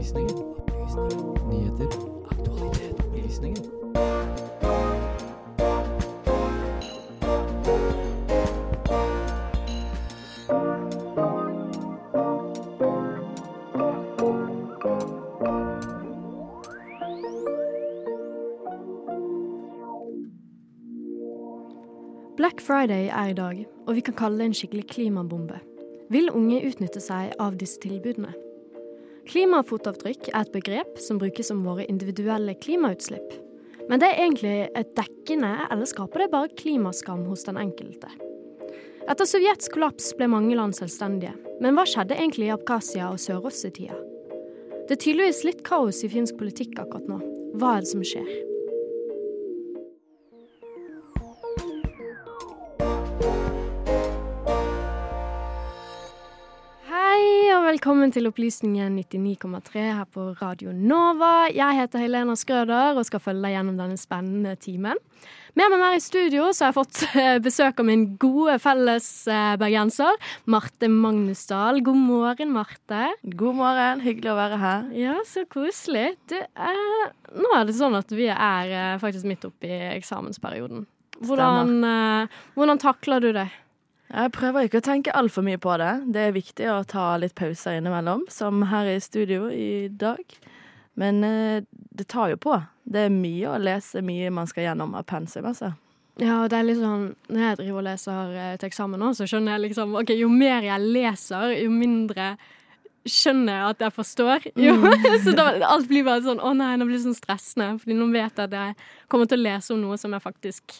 Opplysningen. Nyheter. Aktualitet. Opplysninger. Black Friday er i dag, og vi kan kalle det en skikkelig klimabombe. Vil unge utnytte seg av disse tilbudene? Klimafotavtrykk er et begrep som brukes om våre individuelle klimautslipp. Men det er egentlig et dekkende, eller skaper det bare klimaskam hos den enkelte? Etter Sovjets kollaps ble mange land selvstendige, men hva skjedde egentlig i Abkhasia og Sør-Ossetia? Det er tydeligvis litt kaos i finsk politikk akkurat nå. Hva er det som skjer? Velkommen til Opplysningen 99,3 her på Radio Nova. Jeg heter Helena Skrøder og skal følge deg gjennom denne spennende timen. Med meg her i studio så har jeg fått eh, besøk av min gode felles eh, bergenser, Marte Magnusdal. God morgen, Marte. God morgen, hyggelig å være her. Ja, så koselig. Du, eh, nå er det sånn at vi er eh, faktisk midt oppe i eksamensperioden. Hvordan, eh, hvordan takler du det? Jeg prøver ikke å tenke altfor mye på det. Det er viktig å ta litt pauser innimellom, som her i studio i dag. Men eh, det tar jo på. Det er mye å lese, mye man skal gjennom av pensum, altså. Ja, det er litt sånn Når jeg driver og leser eh, til eksamen nå, så skjønner jeg liksom OK, jo mer jeg leser, jo mindre skjønner jeg at jeg forstår. Jo, så da, alt blir bare sånn Å nei, nå blir det sånn stressende. Fordi nå vet jeg at jeg kommer til å lese om noe som jeg faktisk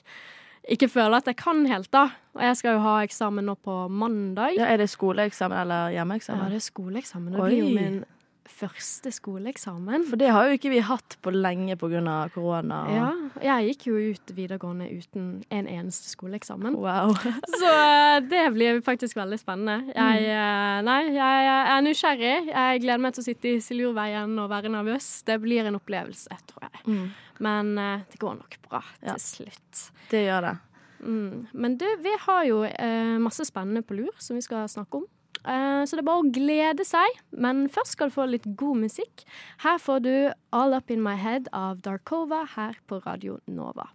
ikke føler at jeg kan helt, da. Og jeg skal jo ha eksamen nå på mandag. Ja, er det skoleeksamen eller hjemmeeksamen? Ja, det er skoleeksamen. Det blir jo min første skoleeksamen. For det har jo ikke vi hatt på lenge pga. korona. og- Ja, jeg gikk jo ut videregående uten en eneste skoleeksamen. Wow. Så eh, det blir faktisk veldig spennende. Jeg, eh, nei, jeg, jeg er nysgjerrig. Jeg gleder meg til å sitte i Siljordveien og være nervøs. Det blir en opplevelse, tror jeg. Mm, Men eh, det går nok bra Ja. til slutt. det gjør det. Mm. Men du, vi har jo eh, masse spennende på lur som vi skal snakke om. Eh, så det er bare å glede seg. Men først skal du få litt god musikk. Her får du All Up In My Head av Darkova her på Radio Nova.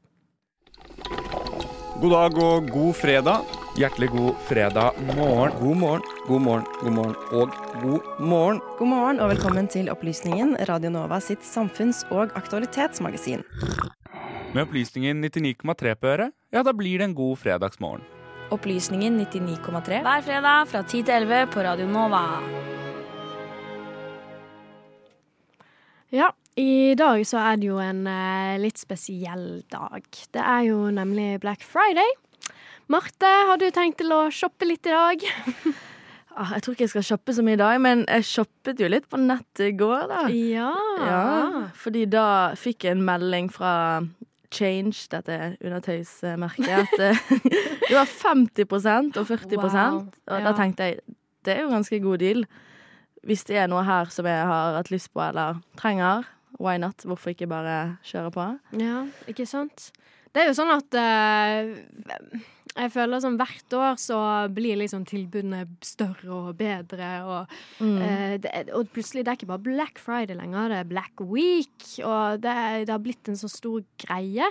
God dag og god fredag. Hjertelig god fredag morgen. God morgen, god morgen, god morgen og god morgen. God morgen og velkommen til Opplysningen, Radio Nova sitt samfunns- og aktualitetsmagasin. Med opplysningen 99,3 på øret, ja, da blir det en god fredagsmorgen. Opplysningen 99,3 hver fredag fra 10 til 11 på Radio Nova. Ja, i dag så er det jo en eh, litt spesiell dag. Det er jo nemlig Black Friday. Marte, har du tenkt til å shoppe litt i dag? Ah, Jeg tror ikke jeg skal shoppe så mye i dag, men jeg shoppet jo litt på nettet i går, da. Ja. Ja, fordi da fikk jeg en melding fra Change, dette undertøysmerket, at eh, det var 50% og 40 Wow, Og da tenkte jeg det er jo ganske god deal. Hvis det er noe her som jeg har hatt lyst på eller trenger, why not? Hvorfor ikke bare kjøre på? Ja, ikke sant? Det er jo sånn at eh, jeg føler som hvert år så blir liksom tilbudene større og bedre, og, Mm. eh, det, og plutselig det er ikke bare Black Friday lenger, det er Black Week, og det, det har blitt en så stor greie.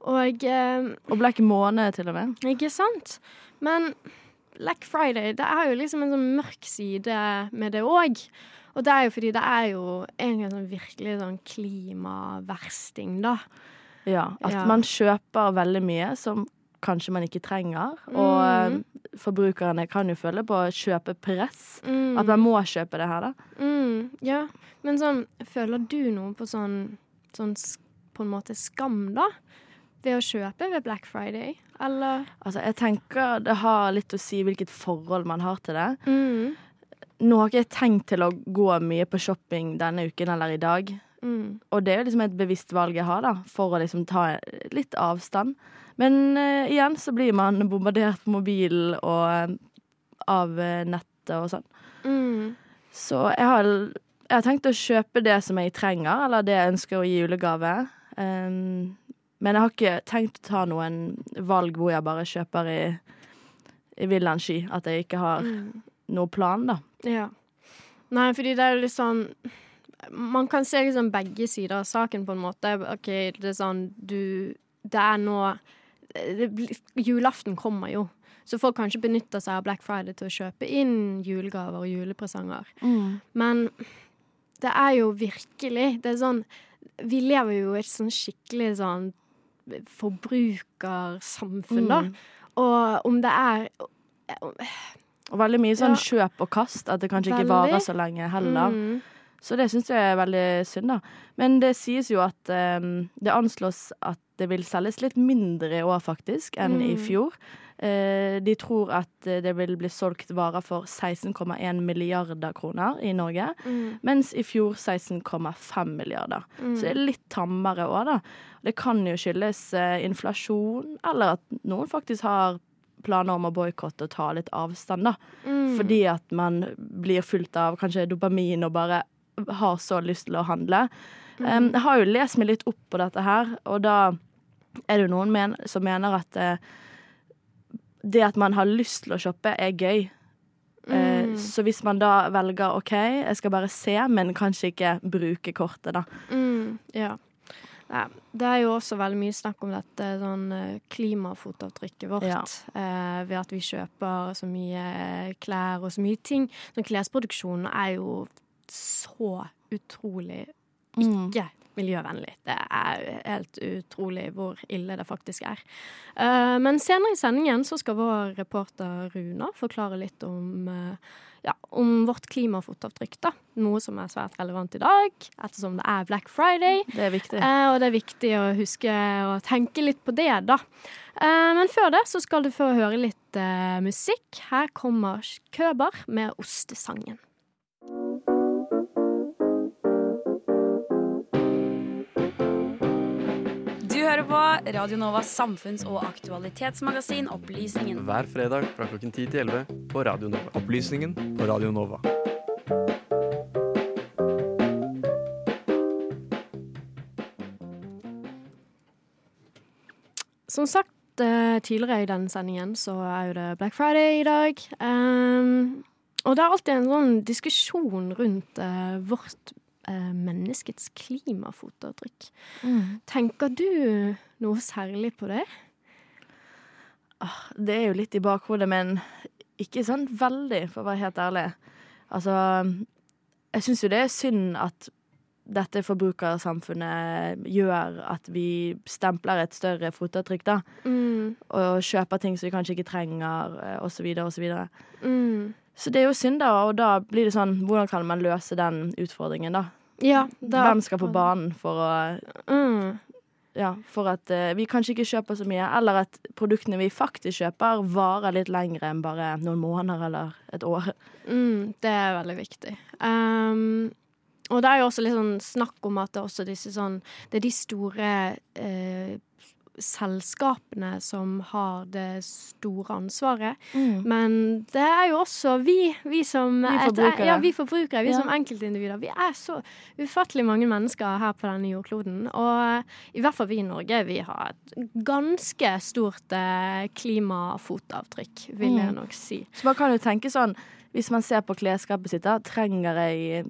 Og eh, Og Black måned, til og med. Ikke sant? Men Black Friday, det er jo liksom en sånn mørk side med det òg. Og det er jo fordi det er jo en sånn virkelig sånn klimaversting, da. Ja, At Ja. man kjøper veldig mye som kanskje man ikke trenger. Og Mm. eh, forbrukerne kan jo føle på Å kjøpepress. Mm. At man må kjøpe det her, da. Mm, ja. Men sånn, føler du noe på sånn, sånn på en måte skam, da? Ved å kjøpe ved Black Friday, eller? Altså, jeg tenker det har litt å si hvilket forhold man har til det. Mm. Nå har ikke jeg tenkt til å gå mye på shopping denne uken eller i dag. Mm. Og det er jo liksom et bevisst valg jeg har, da, for å liksom ta litt avstand. Men uh, igjen så blir man bombardert på mobilen og eh, av eh, nettet og sånn. Mm. Så jeg har, jeg har tenkt å kjøpe det som jeg trenger, eller det jeg ønsker å gi julegave. Um, men jeg har ikke tenkt å ta noen valg hvor jeg bare kjøper i, i villaen sky. At jeg ikke har Mm. noe plan, da. Ja. Nei, fordi det er jo litt sånn Man kan se liksom begge sider av saken, på en måte. OK, det er sånn du Det er nå Julaften kommer jo. Så folk kan ikke benytte seg av Black Friday til å kjøpe inn julegaver og julepresanger. Men det er jo virkelig Det er sånn Vi lever jo i et sånn skikkelig sånn forbrukersamfunn, da. Mm. Og om det er Og veldig mye sånn Ja. kjøp og kast, at det kanskje ikke varer så lenge heller. Mm. Så det syns jeg er veldig synd, da. Men det sies jo at um, det anslås at det vil selges litt mindre i år, faktisk, enn i Mm. fjor. Eh, de tror at eh, det vil bli solgt varer for 16,1 milliarder kroner i Norge, Mm. mens i fjor 16,5 milliarder. Mm. Så det er litt tammere òg, da. Det kan jo skyldes eh, inflasjon, eller at noen faktisk har planer om å boikotte og ta litt avstand, da. Mm. Fordi at man blir fulgt av kanskje dopamin og bare har så lyst til å handle. Mm. Jeg har jo lest meg litt opp på dette her, og da er det jo noen men som mener at eh, det at man har lyst til å shoppe, er gøy. Eh, Mm. så hvis man da velger OK, jeg skal bare se, men kanskje ikke bruke kortet, da. Mm, ja. Nei, det er jo også veldig mye snakk om dette sånn eh, klimafotavtrykket vårt. Ja. Eh, ved at vi kjøper så mye klær og så mye ting. Sånn klesproduksjonen er jo så utrolig Mm. ikke miljøvennlig. Det er helt utrolig hvor ille det faktisk er. Eh, men senere i sendingen så skal vår reporter Runa forklare litt om, eh, ja, om vårt klimafotavtrykk. da. Noe som er svært relevant i dag, ettersom det er Black Friday. Det er viktig. Eh, og det er viktig å huske å tenke litt på det, da. Men før det så skal du få høre litt musikk. Her kommer Køber med Ostesangen. Hører på Radio Novas samfunns- og aktualitetsmagasin Opplysningen. Hver fredag fra klokken 10 til 11 på Radio Nova. Opplysningen på Radio Nova. Som sagt eh, tidligere i denne sendingen, så er jo det Black Friday i dag. Um, og det er alltid en sånn diskusjon rundt uh, vårt eh, menneskets klimafotavtrykk. Mm. Tenker du noe særlig på det? Det er jo litt i bakhodet, men ikke sånn veldig, for å være helt ærlig. Altså, jeg syns jo det er synd at dette forbrukersamfunnet gjør at vi stempler et større fotavtrykk, da. Mm, Og kjøper ting som vi kanskje ikke trenger, osv., så videre og så mm. Så det er jo synd, da, og da blir det sånn Hvordan kan man løse den utfordringen, da? Ja, Hvem skal på banen for å Mm. Ja, for at uh, vi kanskje ikke kjøper så mye, eller at produktene vi faktisk kjøper, varer litt lengre enn bare noen måneder eller et år. Mm, det er veldig viktig. Um, og det er jo også litt sånn snakk om at det er også disse sånn Det er de store eh, selskapene som har det store ansvaret. Men det er jo også vi, vi som Vi et- forbrukere. ja, vi forbrukere, vi Ja. som enkeltindivider. Vi er så ufattelig mange mennesker her på denne jordkloden. Og i hvert fall vi i Norge, vi har et ganske stort eh, klimafotavtrykk, vil jeg Mm. nok si. Så man kan jo tenke sånn, hvis man ser på klesskapet sitt, da, trenger jeg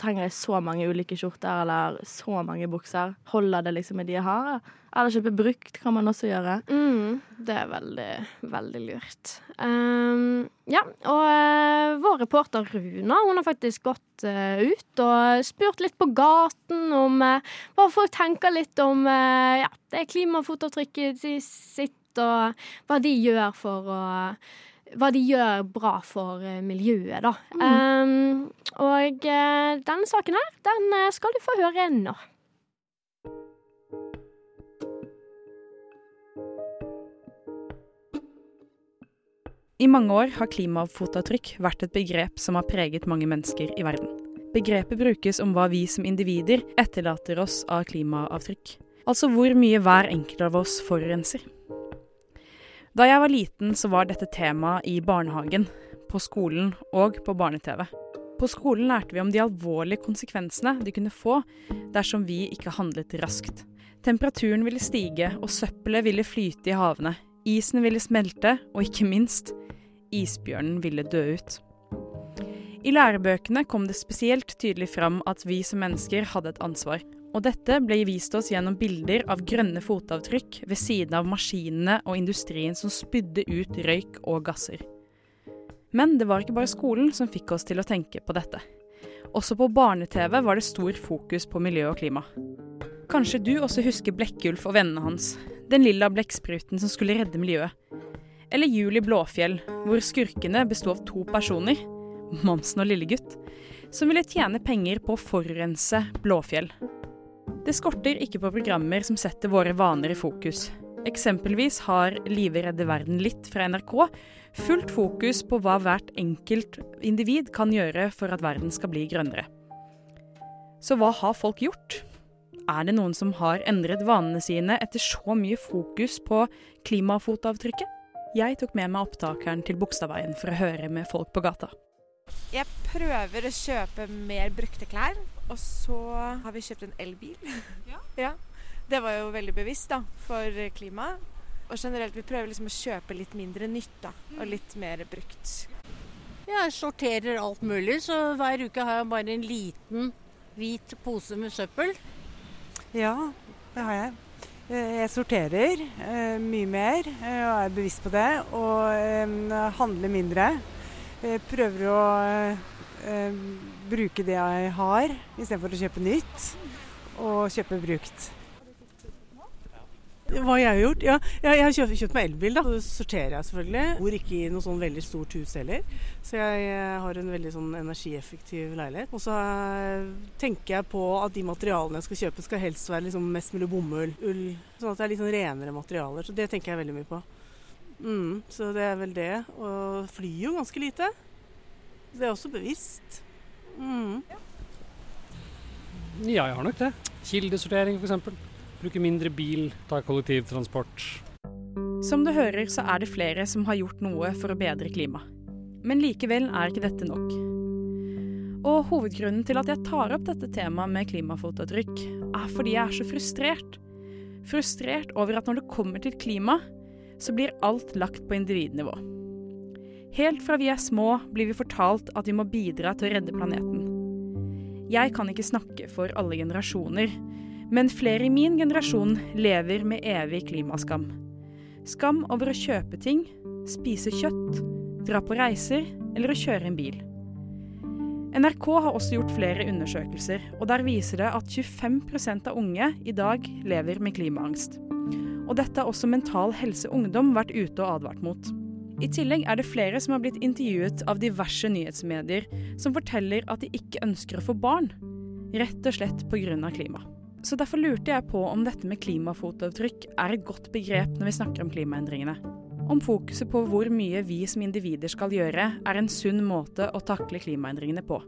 Trenger jeg så mange ulike skjorter eller så mange bukser? Holder det liksom med de jeg har? Eller kjøpe brukt kan man også gjøre. Mm, det er veldig, veldig lurt. Um, ja, og uh, vår reporter Runa hun har faktisk gått uh, ut og spurt litt på gaten om uh, hva folk tenker litt om eh, ja, det klimafotavtrykket de sitt, og hva de gjør for å hva de gjør bra for eh, miljøet, da. Um, og eh, denne saken her, den eh, skal du få høre nå. I mange år har klimafotavtrykk vært et begrep som har preget mange mennesker i verden. Begrepet brukes om hva vi som individer etterlater oss av klimaavtrykk. Altså hvor mye hver enkelt av oss forurenser. Da jeg var liten, så var dette tema i barnehagen, på skolen og på barne-TV. På skolen lærte vi om de alvorlige konsekvensene det kunne få dersom vi ikke handlet raskt. Temperaturen ville stige, og søppelet ville flyte i havene. Isen ville smelte, og ikke minst, isbjørnen ville dø ut. I lærebøkene kom det spesielt tydelig fram at vi som mennesker hadde et ansvar. Og dette ble vist oss gjennom bilder av grønne fotavtrykk ved siden av maskinene og industrien som spydde ut røyk og gasser. Men det var ikke bare skolen som fikk oss til å tenke på dette. Også på barne-TV var det stor fokus på miljø og klima. Kanskje du også husker Blekkulf og vennene hans, den lilla blekkspruten som skulle redde miljøet. Eller Juli Blåfjell, hvor skurkene besto av to personer, Mamsen og Lillegutt, som ville tjene penger på å forurense Blåfjell. Det skorter ikke på programmer som setter våre vaner i fokus. Eksempelvis har Live redde verden litt fra NRK fullt fokus på hva hvert enkelt individ kan gjøre for at verden skal bli grønnere. Så hva har folk gjort? Er det noen som har endret vanene sine etter så mye fokus på klimafotavtrykket? Jeg tok med meg opptakeren til Bogstadveien for å høre med folk på gata. Jeg prøver å kjøpe mer brukte klær, og så har vi kjøpt en elbil. Ja. ja. Det var jo veldig bevisst da, for klimaet. Og generelt, vi prøver liksom å kjøpe litt mindre nytt da, og litt mer brukt. Jeg sorterer alt mulig, så hver uke har jeg bare en liten hvit pose med søppel. Ja, det har jeg. Eh, jeg sorterer eh, mye mer eh, og er bevisst på det. Og handler mindre. Jeg prøver å bruke det jeg har, istedenfor å kjøpe nytt. Og kjøpe brukt. Hva jeg har gjort? Ja, jeg har kjøpt, kjøpt meg elbil. da. Så sorterer jeg selvfølgelig. Jeg bor ikke i noe sånn veldig stort hus heller, så jeg eh, har en veldig sånn energieffektiv leilighet. Og så eh, tenker jeg på at de materialene jeg skal kjøpe skal helst være liksom mest mulig bomull, ull. Sånn at det er litt sånn renere materialer. Så det tenker jeg veldig mye på. Mm, så det er vel det. Og flyr jo ganske lite. Det er også bevisst. Mm. Ja, jeg har nok det. Kildesortering f.eks. Bruke mindre bil, ta kollektivtransport. Som du hører, så er det flere som har gjort noe for å bedre klimaet. Men likevel er ikke dette nok. Og hovedgrunnen til at jeg tar opp dette temaet med klimafotavtrykk, er fordi jeg er så frustrert. Frustrert over at når det kommer til klima, så blir alt lagt på individnivå. Helt fra vi er små, blir vi fortalt at vi må bidra til å redde planeten. Jeg kan ikke snakke for alle generasjoner, men flere i min generasjon lever med evig klimaskam. Skam over å kjøpe ting, spise kjøtt, dra på reiser eller å kjøre en bil. NRK har også gjort flere undersøkelser, og der viser det at 25% av unge i dag lever med klimaangst. Og dette har også Mental Helse Ungdom vært ute og advart mot. I tillegg er det flere som har blitt intervjuet av diverse nyhetsmedier som forteller at de ikke ønsker å få barn, rett og slett pga. klima. Så derfor lurte jeg på om dette med klimafotavtrykk er et godt begrep når vi snakker om klimaendringene. Om fokuset på hvor mye vi som individer skal gjøre, er en sunn måte å takle klimaendringene på.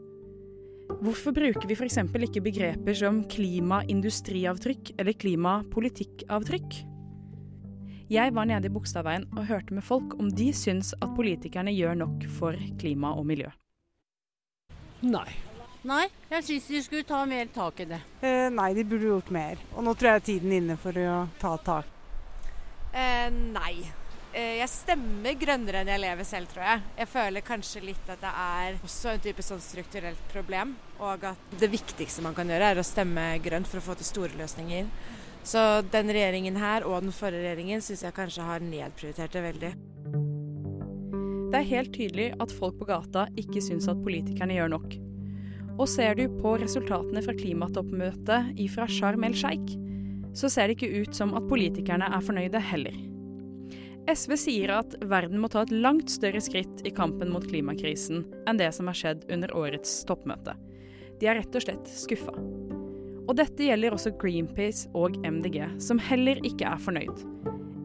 Hvorfor bruker vi f.eks. ikke begreper som klimaindustriavtrykk eller klimapolitikkavtrykk? Jeg var nede i Bogstadveien og hørte med folk om de syns at politikerne gjør nok for klima og miljø. Nei, Nei, jeg syns de skulle ta mer tak i det. Eh, nei, de burde gjort mer. Og nå tror jeg tiden er inne for å ta tak. Eh, nei. Eh, jeg stemmer grønnere enn jeg lever selv, tror jeg. Jeg føler kanskje litt at det er også en type sånn strukturelt problem. Og at det viktigste man kan gjøre, er å stemme grønt for å få til store løsninger. Så den regjeringen her og den forrige regjeringen syns jeg kanskje har nedprioritert det veldig. Det er helt tydelig at folk på gata ikke syns at politikerne gjør nok. Og ser du på resultatene fra klimatoppmøtet ifra Sharm el Sheikh, så ser det ikke ut som at politikerne er fornøyde heller. SV sier at verden må ta et langt større skritt i kampen mot klimakrisen enn det som har skjedd under årets toppmøte. De er rett og slett skuffa. Og dette gjelder også Greenpeace og MDG, som heller ikke er fornøyd.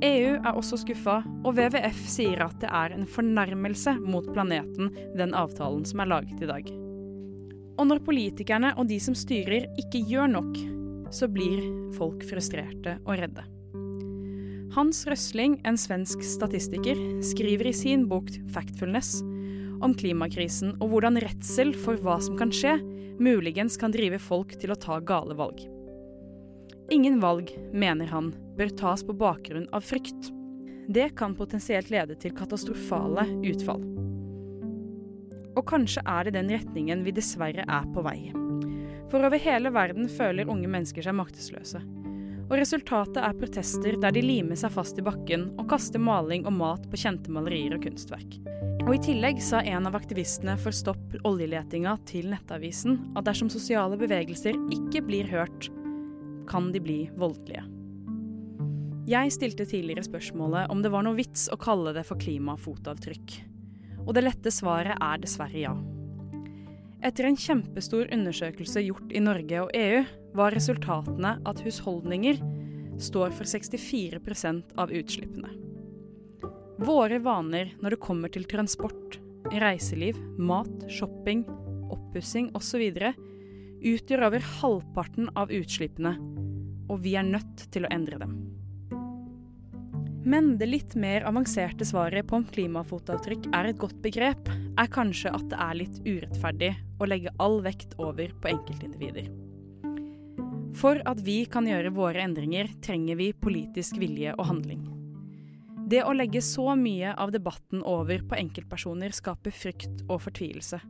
EU er også skuffa, og WWF sier at det er en fornærmelse mot planeten, den avtalen som er laget i dag. Og når politikerne og de som styrer ikke gjør nok, så blir folk frustrerte og redde. Hans Røsling, en svensk statistiker, skriver i sin bok 'Factfulness' om klimakrisen og hvordan redsel for hva som kan skje, muligens kan drive folk til å ta gale valg. Ingen valg, mener han, bør tas på bakgrunn av frykt. Det kan potensielt lede til katastrofale utfall. Og kanskje er det den retningen vi dessverre er på vei. For over hele verden føler unge mennesker seg maktesløse. Og resultatet er protester der de limer seg fast i bakken og kaster maling og mat på kjente malerier og kunstverk. Og I tillegg sa en av aktivistene for Stopp oljeletinga til Nettavisen at dersom sosiale bevegelser ikke blir hørt, kan de bli voldelige. Jeg stilte tidligere spørsmålet om det var noe vits å kalle det for klimafotavtrykk. Og det lette svaret er dessverre ja. Etter en kjempestor undersøkelse gjort i Norge og EU, var resultatene at husholdninger står for 64% av utslippene. Våre vaner når det kommer til transport, reiseliv, mat, shopping, oppussing osv. utgjør over halvparten av utslippene, og vi er nødt til å endre dem. Men det litt mer avanserte svaret på om klimafotavtrykk er et godt begrep, er kanskje at det er litt urettferdig å legge all vekt over på enkeltindivider. For at vi kan gjøre våre endringer, trenger vi politisk vilje og handling. Det å legge så mye av debatten over på enkeltpersoner skaper frykt og fortvilelse.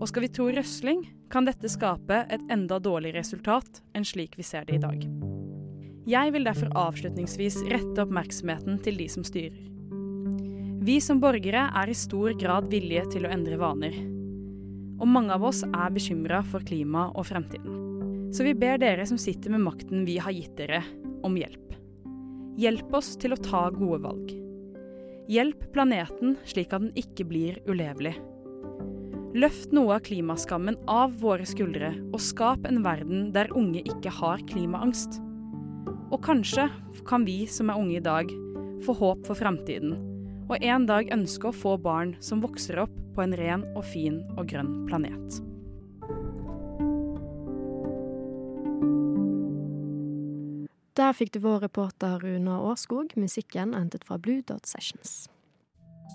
Og skal vi tro røsling, kan dette skape et enda dårligere resultat enn slik vi ser det i dag. Jeg vil derfor avslutningsvis rette oppmerksomheten til de som styrer. Vi som borgere er i stor grad villige til å endre vaner. Og mange av oss er bekymra for klimaet og fremtiden. Så vi ber dere som sitter med makten vi har gitt dere, om hjelp. Hjelp oss til å ta gode valg. Hjelp planeten slik at den ikke blir ulevelig. Løft noe av klimaskammen av våre skuldre, og skap en verden der unge ikke har klimaangst. Og kanskje kan vi som er unge i dag, få håp for framtiden, og en dag ønske å få barn som vokser opp på en ren og fin og grønn planet. Der fikk du vår reporter Runa Årskog. Musikken hentet fra Blue Dot Sessions.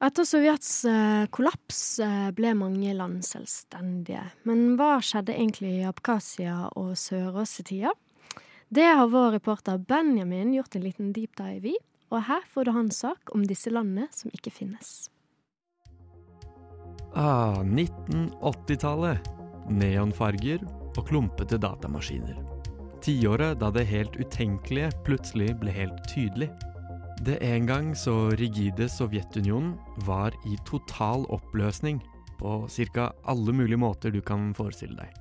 Etter Sovjets eh, kollaps eh, ble mange land selvstendige. Men hva skjedde egentlig i Abkhasia og Sør-Ossetia? Det har vår reporter Benjamin gjort en liten deep dive i, og her får du hans sak om disse landene som ikke finnes. Ah, 1980-tallet. Neonfarger og klumpete datamaskiner. Tiåret da det helt utenkelige plutselig ble helt tydelig. Det en gang så rigide Sovjetunionen var i total oppløsning på ca. alle mulige måter du kan forestille deg.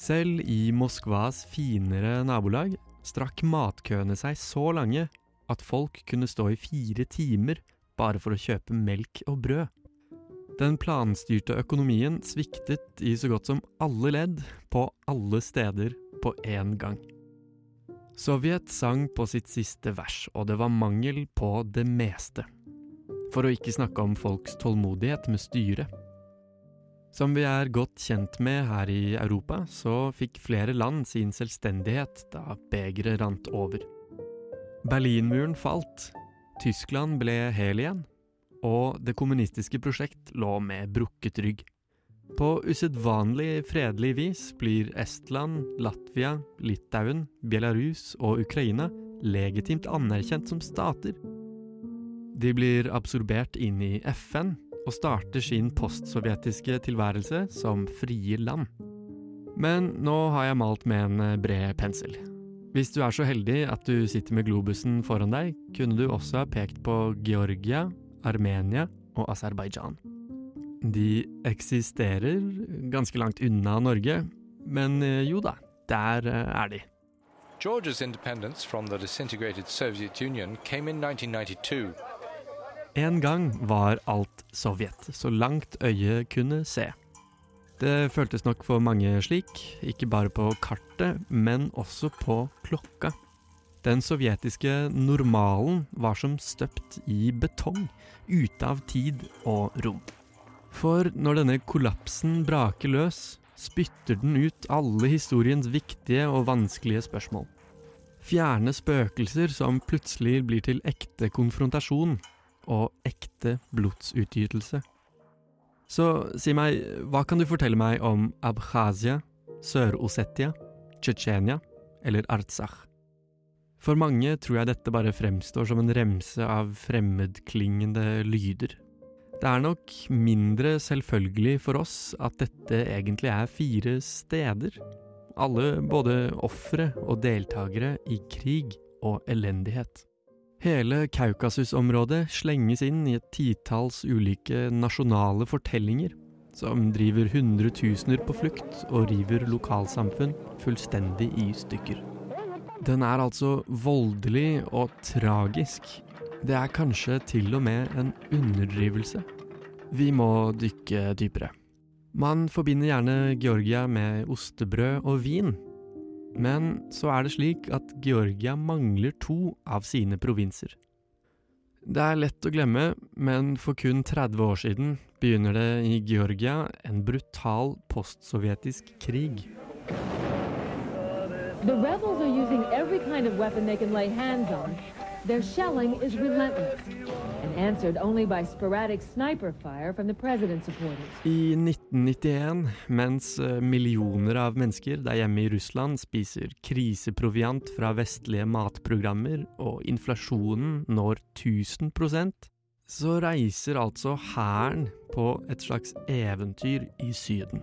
Selv i Moskvas finere nabolag strakk matkøene seg så lange at folk kunne stå i fire timer bare for å kjøpe melk og brød. Den planstyrte økonomien sviktet i så godt som alle ledd på alle steder på én gang. Sovjet sang på sitt siste vers, og det var mangel på det meste. For å ikke snakke om folks tålmodighet med styret. Som vi er godt kjent med her i Europa, så fikk flere land sin selvstendighet da begeret rant over. Berlinmuren falt, Tyskland ble hel igjen, og det kommunistiske prosjekt lå med brukket rygg. På usedvanlig fredelig vis blir Estland, Latvia, Litauen, Belarus og Ukraina legitimt anerkjent som stater. De blir absorbert inn i FN og starter sin postsovjetiske tilværelse som frie land. Men nå har jeg malt med en bred pensel. Hvis du er så heldig at du sitter med globusen foran deg, kunne du også ha pekt på Georgia, Armenia og Aserbajdsjan. De eksisterer ganske langt unna Norge, men eh, jo da, der eh, er de. Georgia's independence from the disintegrated Soviet Union came in 1992. En gang var alt Sovjet, så langt øyet kunne se. Det føltes nok for mange slik, ikke bare på kartet, men også på klokka. Den sovjetiske normalen var som støpt i betong, ute av tid og rom. For når denne kollapsen braker løs, spytter den ut alle historiens viktige og vanskelige spørsmål. Fjerne spøkelser som plutselig blir til ekte konfrontasjon og ekte blodsutgytelse. Så si meg, hva kan du fortelle meg om Abkhazia, Sør-Ossetia, Tsjetsjenia eller Artsakh? For mange tror jeg dette bare fremstår som en remse av fremmedklingende lyder. Det er nok mindre selvfølgelig for oss at dette egentlig er fire steder. Alle både ofre og deltakere i krig og elendighet. Hele Kaukasus-området slenges inn i et titalls ulike nasjonale fortellinger, som driver hundretusener på flukt og river lokalsamfunn fullstendig i stykker. Den er altså voldelig og tragisk. Det er kanskje til og med en underdrivelse. Vi må dykke dypere. Man forbinder gjerne Georgia med ostebrød og vin. Men så er det slik at Georgia mangler to av sine provinser. Det er lett å glemme, men for kun 30 år siden begynner det i Georgia en brutal postsovjetisk krig. The rebels are using every kind of weapon they can lay hands on. Their shelling is relentless. I 1991, mens eh, millioner av mennesker der hjemme i Russland spiser kriseproviant fra vestlige matprogrammer og inflasjonen når 1000% så reiser altså hæren på et slags eventyr i Syden.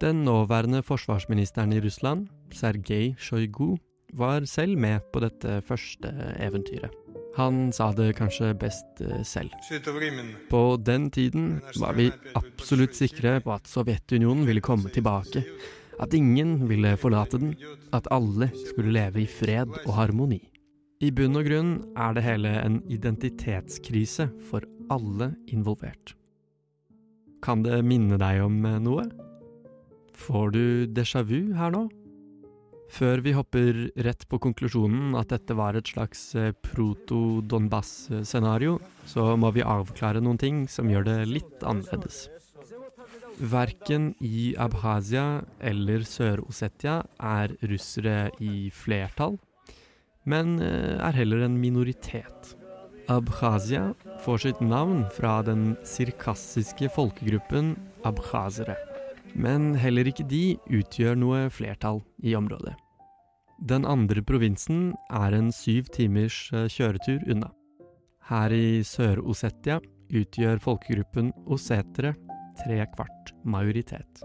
Den nåværende forsvarsministeren i Russland, Sergej Sjojgu, var selv med på dette første eventyret. Han sa det kanskje best eh, selv. På den tiden var vi absolutt sikre på at Sovjetunionen ville komme tilbake. At ingen ville forlate den. At alle skulle leve i fred og harmoni. I bunn og grunn er det hele en identitetskrise for alle involvert. Kan det minne deg om eh, noe? Får du déjà vu her nå? Før vi hopper rett på konklusjonen at dette var et slags eh, proto-Donbass-scenario, så må vi avklare noen ting som gjør det litt annerledes. Verken i Abhazia eller Sør-Ossetia er russere i flertall, men eh, er heller en minoritet. Abkhazia får sitt navn fra den sirkassiske folkegruppen abkhazere. Men heller ikke de utgjør noe flertall i området. Den andre provinsen er en syv timers eh, kjøretur unna. Her i Sør-Osetia utgjør folkegruppen osetere tre kvart majoritet.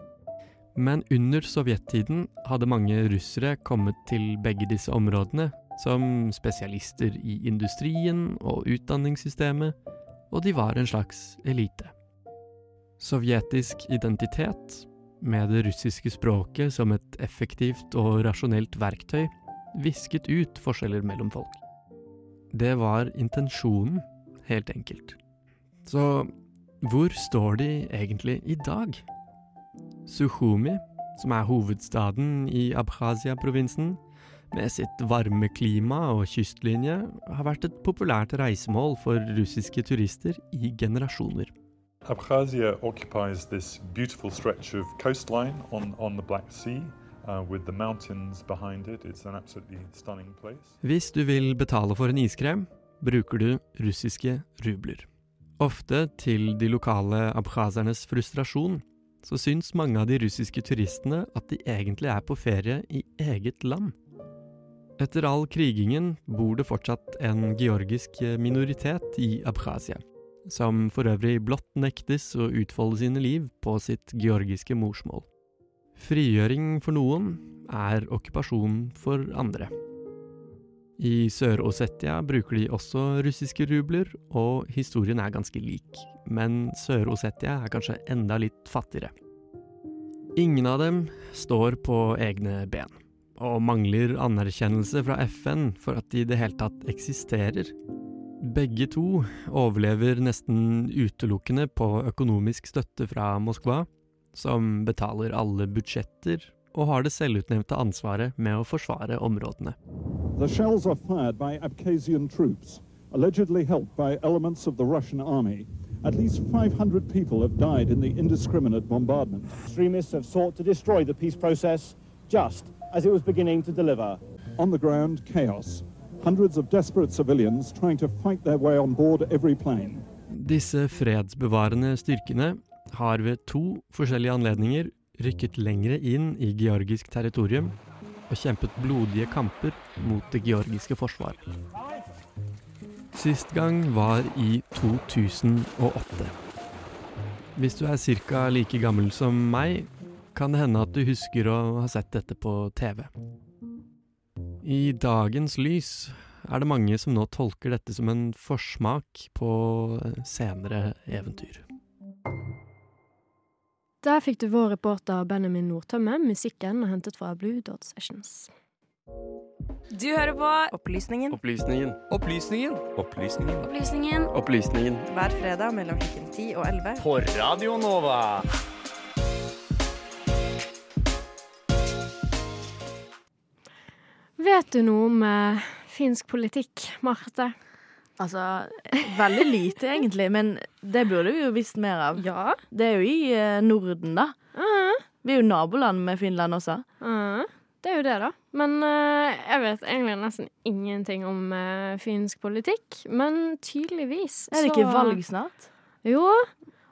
Men under sovjettiden hadde mange russere kommet til begge disse områdene som spesialister i industrien og utdanningssystemet, og de var en slags elite. Sovjetisk identitet med det russiske språket som et effektivt og rasjonelt verktøy, visket ut forskjeller mellom folk. Det var intensjonen, helt enkelt. Så hvor står de egentlig i dag? Sukhumi, som er hovedstaden i Abkhazia-provinsen, med sitt varme klima og kystlinje, har vært et populært reisemål for russiske turister i generasjoner. Abkhazia occupies this beautiful stretch of coastline on, on the Black Sea. Uh. Hvis du vil betale for en iskrem, bruker du russiske rubler. Ofte til de lokale abkhazernes frustrasjon, så syns mange av de russiske turistene at de egentlig er på ferie i eget land. Etter all krigingen bor det fortsatt en georgisk minoritet i Abkhazia som for øvrig blott nektes å utfolde sine liv på sitt georgiske morsmål. Frigjøring for noen er okkupasjon for andre. I Sør-Ossetia bruker de også russiske rubler, og historien er ganske lik, men Sør-Ossetia er kanskje enda litt fattigere. Ingen av dem står på egne ben, og mangler anerkjennelse fra FN for at de i det hele tatt eksisterer. Begge to overlever nesten utelukkende på økonomisk støtte fra Moskva, som betaler alle budsjetter og har det selvutnevnte ansvaret med å forsvare områdene. The by Abkhazian troops, allegedly helped by elements of the Russian army, At least 500 people have died in the indiscriminate bombardment. Extremists have sought to destroy the peace process just as it was beginning to deliver. On the ground, chaos. Hundreds of desperate civilians trying to fight their way on board every plane. Disse fredsbevarende styrkene har ved to forskjellige anledninger rykket lengre inn i georgisk territorium og kjempet blodige kamper mot det georgiske forsvaret. Sist gang var i 2008. Hvis du er ca. like gammel som meg, kan det hende at du husker å ha sett dette på TV. I dagens lys er det mange som nå tolker dette som en forsmak på senere eventyr. Der fikk du vår reporter Benjamin Nordtømme. Musikken er hentet fra Blue Dot Sessions. Du hører på Opplysningen Opplysningen. Opplysningen. Opplysningen. Opplysningen. Opplysningen. hver fredag mellom klokken 10 og 11. På Radio Nova. Vet du noe om eh, finsk politikk, Marte? Altså, veldig lite egentlig, men det burde vi jo visst mer av. Ja. Det er jo i eh, Norden, da. Vi er jo naboland med Finland også. Ja, det er jo det, da. Men uh, jeg vet egentlig nesten ingenting om eh, finsk politikk. Men tydeligvis Er det ikke valg snart? Jo.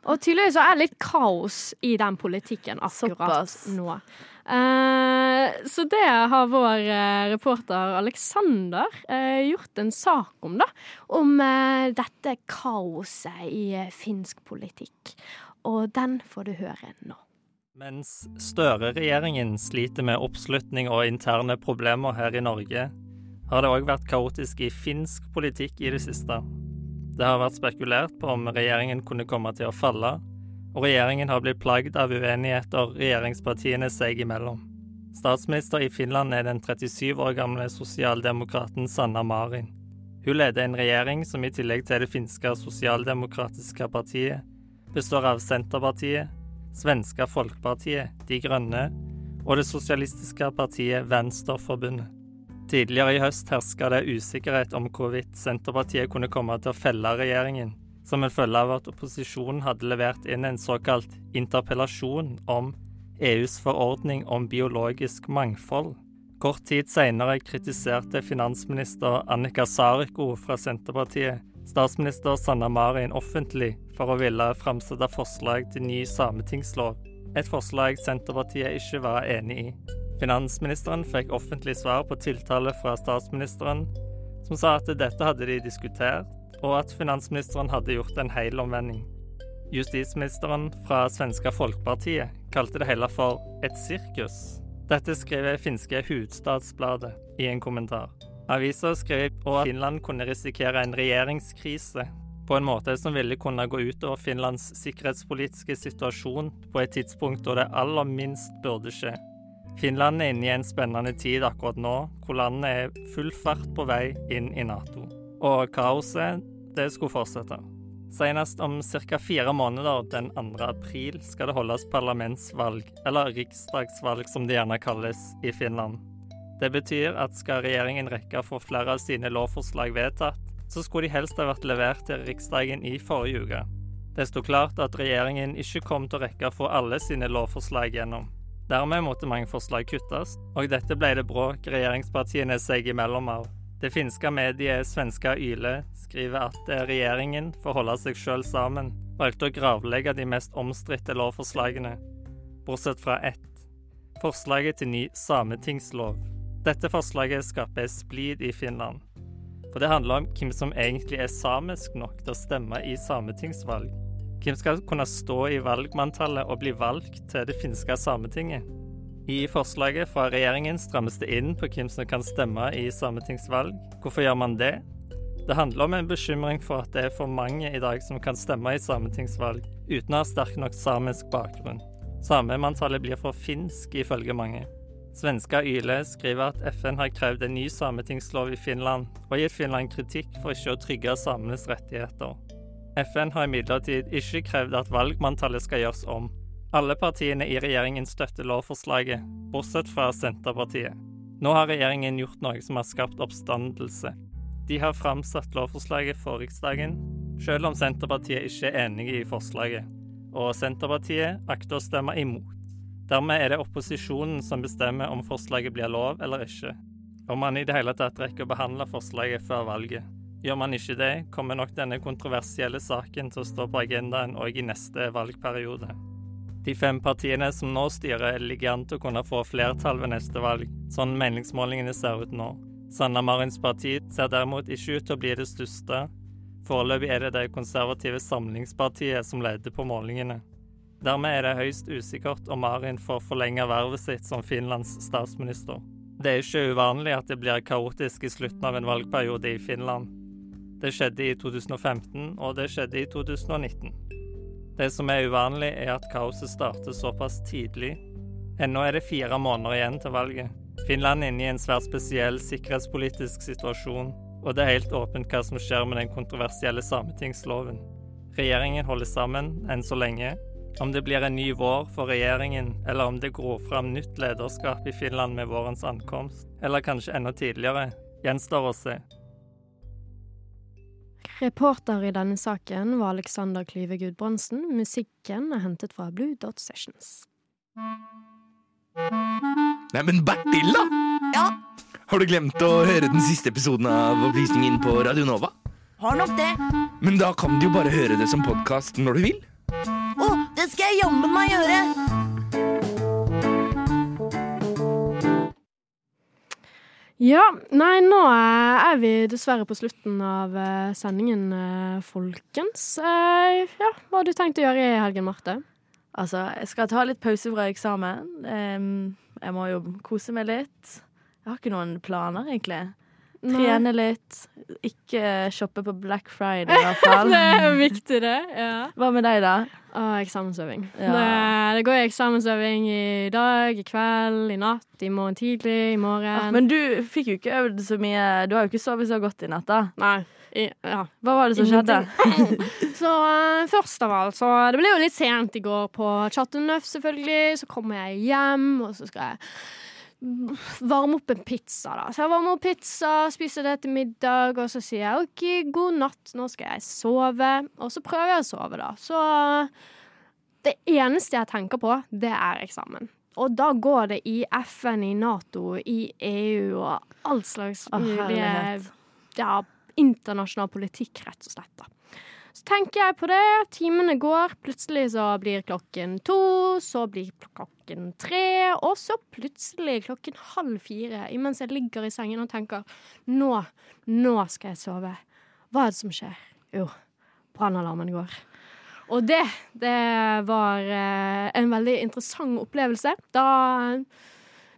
Og tydeligvis er det litt kaos i den politikken akkurat Såpass. nå. Eh, så det har vår eh, reporter Alexander eh, gjort en sak om, da. Om eh, dette kaoset i eh, finsk politikk. Og den får du høre nå. Mens Støre-regjeringen sliter med oppslutning og interne problemer her i Norge, har det òg vært kaotisk i finsk politikk i det siste. Det har vært spekulert på om regjeringen kunne komme til å falle, og regjeringen har blitt plagd av uenigheter regjeringspartiene seg imellom. Statsminister i Finland er den 37 år gamle sosialdemokraten Sanna Marin. Hun leder en regjering som i tillegg til det finske sosialdemokratiske partiet består av Senterpartiet, Svenska Folkepartiet, De Grønne og det sosialistiske partiet Venstreforbundet. Tidligere i høst herska det usikkerhet om hvorvidt Senterpartiet kunne komme til å felle regjeringen, som en følge av at opposisjonen hadde levert inn en såkalt interpellasjon om EUs forordning om biologisk mangfold. Kort tid senere kritiserte finansminister Annika Sariko fra Senterpartiet statsminister Sanna Marin offentlig for å ville framsette forslag til ny sametingslov, et forslag Senterpartiet ikke var enig i. Finansministeren fikk offentlig svar på tiltale fra statsministeren, som sa at dette hadde de diskutert, og at finansministeren hadde gjort en helomvending. Justisministeren fra svenska Folkepartiet kalte det hele for et sirkus. Dette skriver finske Hudstadsbladet i en kommentar. Avisa skrev at Finland kunne risikere en regjeringskrise på en måte som ville kunne gå utover Finlands sikkerhetspolitiske situasjon på et tidspunkt da det aller minst burde skje. Finland er inne i en spennende tid akkurat nå, hvor landet er full fart på vei inn i Nato. Og kaoset, det skulle fortsette. Senest om ca. fire måneder, den 2. april, skal det holdes parlamentsvalg, eller riksdagsvalg som det gjerne kalles, i Finland. Det betyr at skal regjeringen rekke å få flere av sine lovforslag vedtatt, så skulle de helst ha vært levert til Riksdagen i forrige uke. Det sto klart at regjeringen ikke kom til å rekke å få alle sine lovforslag gjennom. Dermed måtte mange forslag kuttes, og dette ble det bråk regjeringspartiene seg imellom av. Det finske mediet Svenska Yle skriver at eh, regjeringen, for å holde seg sjøl sammen, valgte å gravlegge de mest omstridte lovforslagene, bortsett fra ett. Forslaget til ny sametingslov. Dette forslaget skaper splid i Finland. For det handler om hvem som egentlig er samisk nok til å stemme i sametingsvalg. Hvem skal kunne stå i valgmanntallet og bli valgt til det finske sametinget? I forslaget fra regjeringen strammes det inn på hvem som kan stemme i sametingsvalg. Hvorfor gjør man det? Det handler om en bekymring for at det er for mange i dag som kan stemme i sametingsvalg uten å ha sterk nok samisk bakgrunn. Samemanntallet blir for finsk, ifølge mange. Svenska Yle skriver at FN har krevd en ny sametingslov i Finland, og gitt Finland kritikk for ikke å trygge samenes rettigheter. FN har imidlertid ikke krevd at valgmanntallet skal gjøres om. Alle partiene i regjeringen støtter lovforslaget, bortsett fra Senterpartiet. Nå har regjeringen gjort noe som har skapt oppstandelse. De har framsatt lovforslaget for Riksdagen, selv om Senterpartiet ikke er enig i forslaget. Og Senterpartiet akter å stemme imot. Dermed er det opposisjonen som bestemmer om forslaget blir lov eller ikke. Om man i det hele tatt rekker å behandle forslaget før valget. Gjør man ikke det, kommer nok denne kontroversielle saken til å stå på agendaen òg i neste valgperiode. De fem partiene som nå styrer, ligger an til å kunne få flertall ved neste valg, sånn meningsmålingene ser ut nå. Sanna Marins parti ser derimot ikke ut til å bli det største. Foreløpig er det det konservative Samlingspartiet som leder på målingene. Dermed er det høyst usikkert om Marin får forlenge vervet sitt som Finlands statsminister. Det er ikke uvanlig at det blir kaotisk i slutten av en valgperiode i Finland. Det skjedde i 2015, og det skjedde i 2019. Det som er uvanlig, er at kaoset starter såpass tidlig. Ennå er det fire måneder igjen til valget. Finland er inne i en svært spesiell sikkerhetspolitisk situasjon, og det er helt åpent hva som skjer med den kontroversielle sametingsloven. Regjeringen holder sammen, enn så lenge. Om det blir en ny vår for regjeringen, eller om det gror fram nytt lederskap i Finland med vårens ankomst, eller kanskje enda tidligere, gjenstår å se. Reporter i denne saken var Alexander Klyve Gudbrandsen. Musikken er hentet fra Blue Dot Sessions. Neimen, Bertil, da! Ja? Har du glemt å høre den siste episoden av Opplysningen på Radio Nova? Har nok det. Men da kan du jo bare høre det som podkast når du vil. Å, det skal jeg jammen meg gjøre! Ja, nei, nå eh, er vi dessverre på slutten av eh, sendingen, eh, folkens. Ja, hva har du tenkt å gjøre i helgen, Marte? Altså, jeg skal ta litt pause fra eksamen. Jeg må jo kose meg litt. Jeg har ikke noen planer, egentlig. Trene litt. Ikke shoppe på Black Friday, i hvert fall. det er viktig, det. Ja. Hva med deg, da? Ah, eksamensøving. Ja. Det, det går eksamensøving i dag, i kveld, i natt, i morgen tidlig, i morgen. Ah, men du fikk jo ikke øvd så mye. Du har jo ikke sovet så godt i natt, da. Nei. I, ja. Hva var det som skjedde? så uh, først av alt, så Det ble jo litt sent i går på Chateauneuf, selvfølgelig. Så kommer jeg hjem, og så skal jeg varme opp en pizza, da. Så jeg varmer opp pizza, spiser det til middag, og så sier jeg OK, god natt, nå skal jeg sove. Og så prøver jeg å sove, da. Så det eneste jeg tenker på, det er eksamen. Og da går det i FN, i Nato, i EU og all slags mulige ja, internasjonal politikk, rett og slett. da. Så tenker jeg på det, timene går, plutselig så blir klokken to, så blir klokken tre, og så plutselig klokken halv fire, imens jeg ligger i sengen og tenker nå, nå skal jeg sove. Hva er det som skjer? Jo, brannalarmen går. Og det, det var eh, en veldig interessant opplevelse. Da,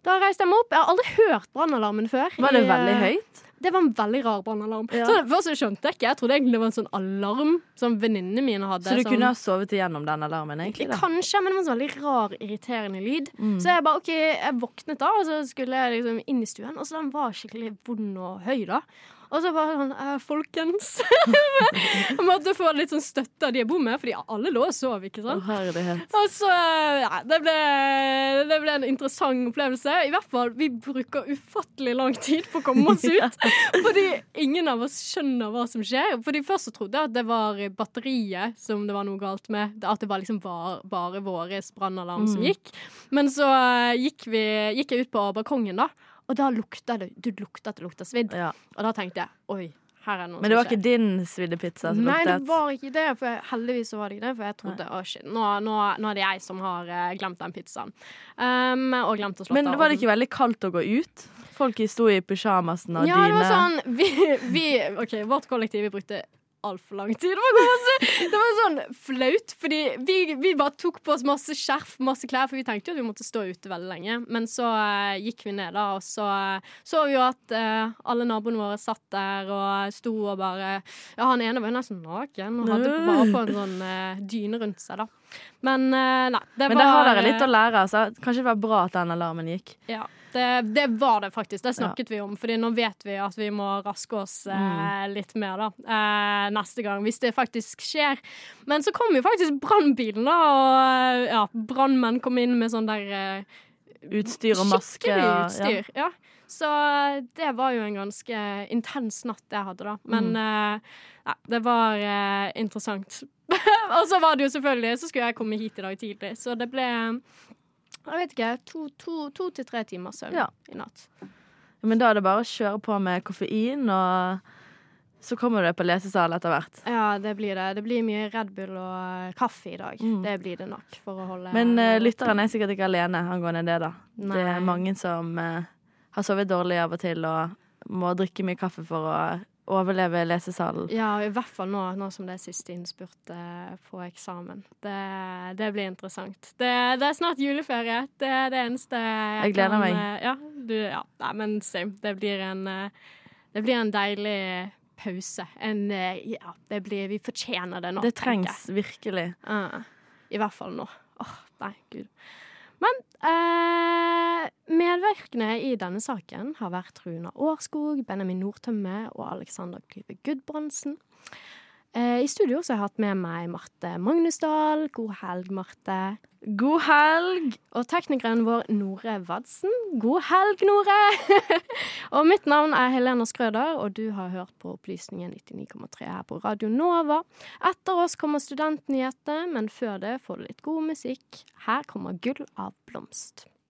da reiste jeg meg opp. Jeg har aldri hørt brannalarmen før. Var det veldig eh, høyt? Det var en veldig rar brannalarm. Ja. Så Først så skjønte jeg ikke. Jeg trodde egentlig det var en sånn alarm som venninnene mine hadde. Så du som- kunne ha sovet igjennom den alarmen, egentlig? da? Kanskje, men det var en sånn veldig rar, irriterende lyd. Mm. Så jeg bare, ok, jeg våknet da, og så skulle jeg liksom inn i stuen, og så den var skikkelig vond og høy da. Og så bare sånn, eh, folkens Jeg måtte få litt sånn støtte av de jeg bor med, fordi alle lå og sov, ikke sant? Oh, Og så, ja, det ble, det ble en interessant opplevelse. I hvert fall, vi bruker ufattelig lang tid på å komme oss ut. Fordi ingen av oss skjønner hva som skjer. Fordi først så trodde jeg at det var batteriet som det var noe galt med. At det var liksom bare, bare vår brannalarm som Mm. gikk. Men så eh, gikk, vi, gikk jeg ut på balkongen, da. Og da lukta det Du lukta at det lukta svidd. Og da tenkte jeg oi, her er noe Men det var ikke din svidde pizza som Nei, det var ikke det. For jeg, heldigvis så var det ikke det. For jeg trodde å shit, nå, nå, nå er det jeg som har eh, glemt den pizzaen. Um, og glemt å slå Men var det ikke veldig kaldt å gå ut? Folk sto i pysjamasen og Ja, det var sånn vi, vi OK, vårt kollektiv vi brukte altfor lang tid. Det var, masse, det var sånn flaut, fordi vi, vi bare tok på oss masse skjerf, masse klær, for vi tenkte jo at vi måtte stå ute veldig lenge. Men så uh, gikk vi ned, da, og så uh, så vi jo at uh, alle naboene våre satt der og sto og bare Ja, han ene var jo nesten naken og hadde bare på en sånn dyne rundt seg, da. Men nei, det Men var det har dere litt å lære, altså. Kanskje det var bra at den alarmen gikk. ja, det, det var det faktisk. Det snakket vi om. Fordi nå vet vi at vi må raske oss eh, Mm. litt mer da eh, neste gang, hvis det faktisk skjer. Men så kom jo faktisk brannbilen, da. Og eh, ja, brannmenn kom inn med sånn der eh, Utstyr og maske. Skikkelig utstyr, ja. Så eh, det var jo en ganske intens natt jeg hadde, da. Men Mm. eh, Nei, det var eh, interessant. og så var det jo selvfølgelig Så skulle jeg komme hit i dag tidlig, så det ble Jeg vet ikke, to, to, to til tre timer søvn Ja. i natt. Men da er det bare å kjøre på med koffein, og så kommer du på lesesal etter hvert. Ja, det blir det. Det blir mye Red Bull og eh, kaffe i dag. Mm. Det blir det nok for å holde Men uh, lytteren er sikkert ikke alene angående det, da. Nei. Det er mange som uh, har sovet dårlig av og til og må drikke mye kaffe for å overleve lesesalen. Ja, i hvert fall nå, nå som det er siste innspurt eh, på eksamen. Det, det blir interessant. Det, det er snart juleferie. Det er det eneste jeg, Jeg gleder kan, meg. eh, Ja, du, ja. Nei, men same. Det blir en, eh, det blir en deilig pause. En Ja, det blir Vi fortjener det nå. Det trengs virkelig. Uh, I hvert fall nå. Åh, nei, gud. Men eh, medvirkende i denne saken har vært Runa Årskog, Benjamin Nordtømme og Alexander Klyve Gudbrandsen. Eh, I studio så har jeg hatt med meg Marte Magnusdal. God helg, Marte. God helg! Og teknikeren vår Nore Vadsen. God helg, Nore! og mitt navn er Helena Skrøder, og du har hørt på Opplysningen 99,3 her på Radio Nova. Etter oss kommer Studentnyhetene, men før det får du litt god musikk. Her kommer Gull av blomst.